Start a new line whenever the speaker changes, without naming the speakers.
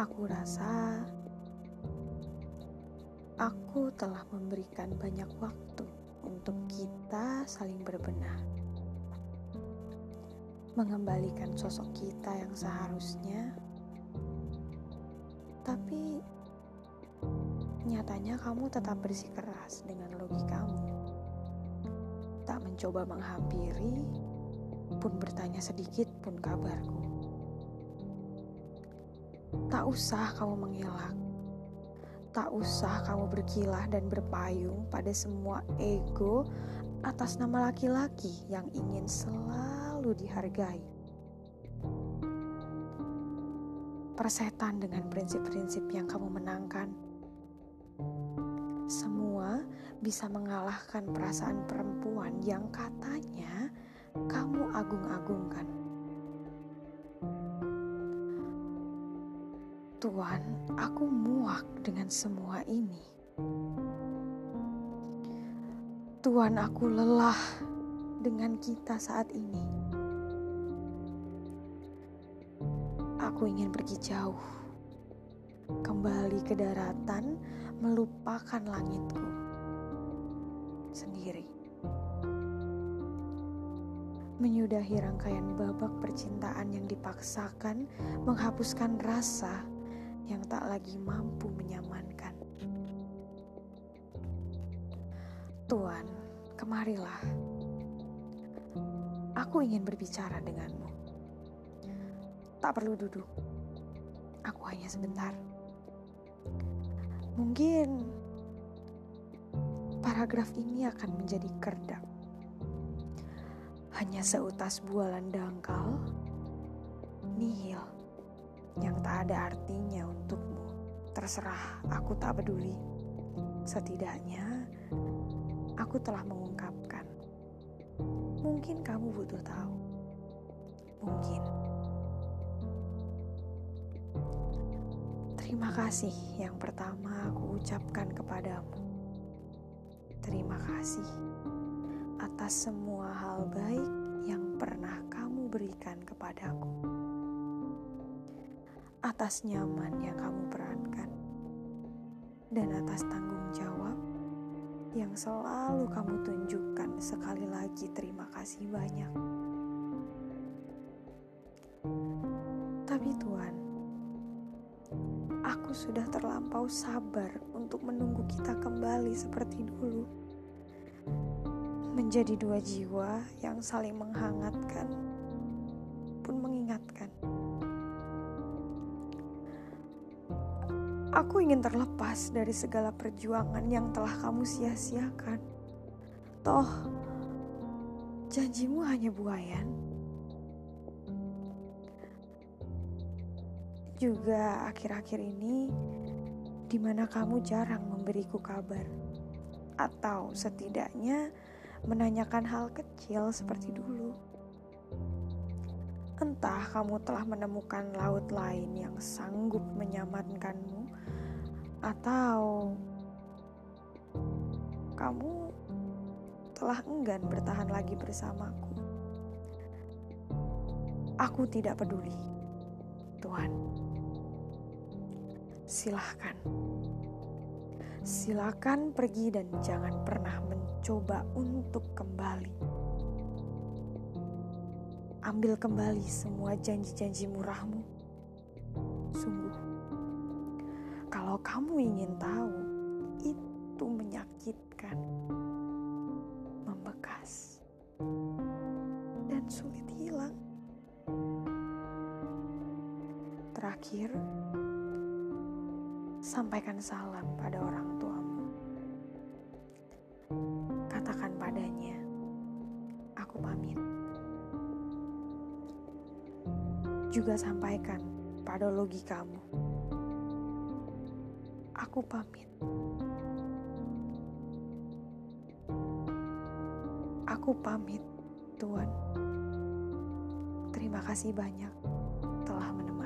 Aku rasa aku telah memberikan banyak waktu untuk kita saling berbenah, mengembalikan sosok kita yang seharusnya, tapi nyatanya kamu tetap bersikeras dengan logikamu, tak mencoba menghampiri, pun bertanya sedikit pun kabarku. Tak usah kamu mengelak. Tak usah kamu berkilah dan berpayung pada semua ego atas nama laki-laki yang ingin selalu dihargai. Persetan dengan prinsip-prinsip yang kamu menangkan. Semua bisa mengalahkan perasaan perempuan yang katanya kamu agung-agungkan. Tuhan, aku muak dengan semua ini. Tuhan, aku lelah dengan kita saat ini. Aku ingin pergi jauh, kembali ke daratan, melupakan langitku sendiri. Menyudahi rangkaian babak percintaan yang dipaksakan menghapuskan rasa yang tak lagi mampu menyamankan. Tuan, kemarilah. Aku ingin berbicara denganmu. Tak perlu duduk. Aku hanya sebentar. Mungkin paragraf ini akan menjadi kerdak. Hanya seutas bualan dangkal, nihil yang tak ada artinya untukmu. Terserah, aku tak peduli. Setidaknya, aku telah mengungkapkan. Mungkin kamu butuh tahu. Mungkin. Terima kasih yang pertama aku ucapkan kepadamu. Terima kasih atas semua hal baik yang pernah kamu berikan kepadaku atas nyaman yang kamu perankan, dan atas tanggung jawab yang selalu kamu tunjukkan. Sekali lagi, terima kasih banyak. Tapi, Tuhan, aku sudah terlampau sabar untuk menunggu kita kembali seperti dulu, menjadi dua jiwa yang saling menghangatkan, pun mengingatkan. Aku ingin terlepas dari segala perjuangan yang telah kamu sia-siakan. Toh, janjimu hanya buayan. Juga akhir-akhir ini, di mana kamu jarang memberiku kabar, atau setidaknya menanyakan hal kecil seperti dulu. Entah kamu telah menemukan laut lain yang sanggup menyamankanmu, atau kamu telah enggan bertahan lagi bersamaku. Aku tidak peduli, Tuhan. Silahkan, silahkan pergi dan jangan pernah mencoba untuk kembali ambil kembali semua janji-janji murahmu. Kalau kamu ingin tahu, itu menyakitkan, membekas, dan sulit hilang. Terakhir, sampaikan salam pada orang tuamu. Katakan padanya, aku pamit. juga sampaikan pada logikamu. Aku pamit. Aku pamit, Tuhan. Terima kasih banyak telah menemani.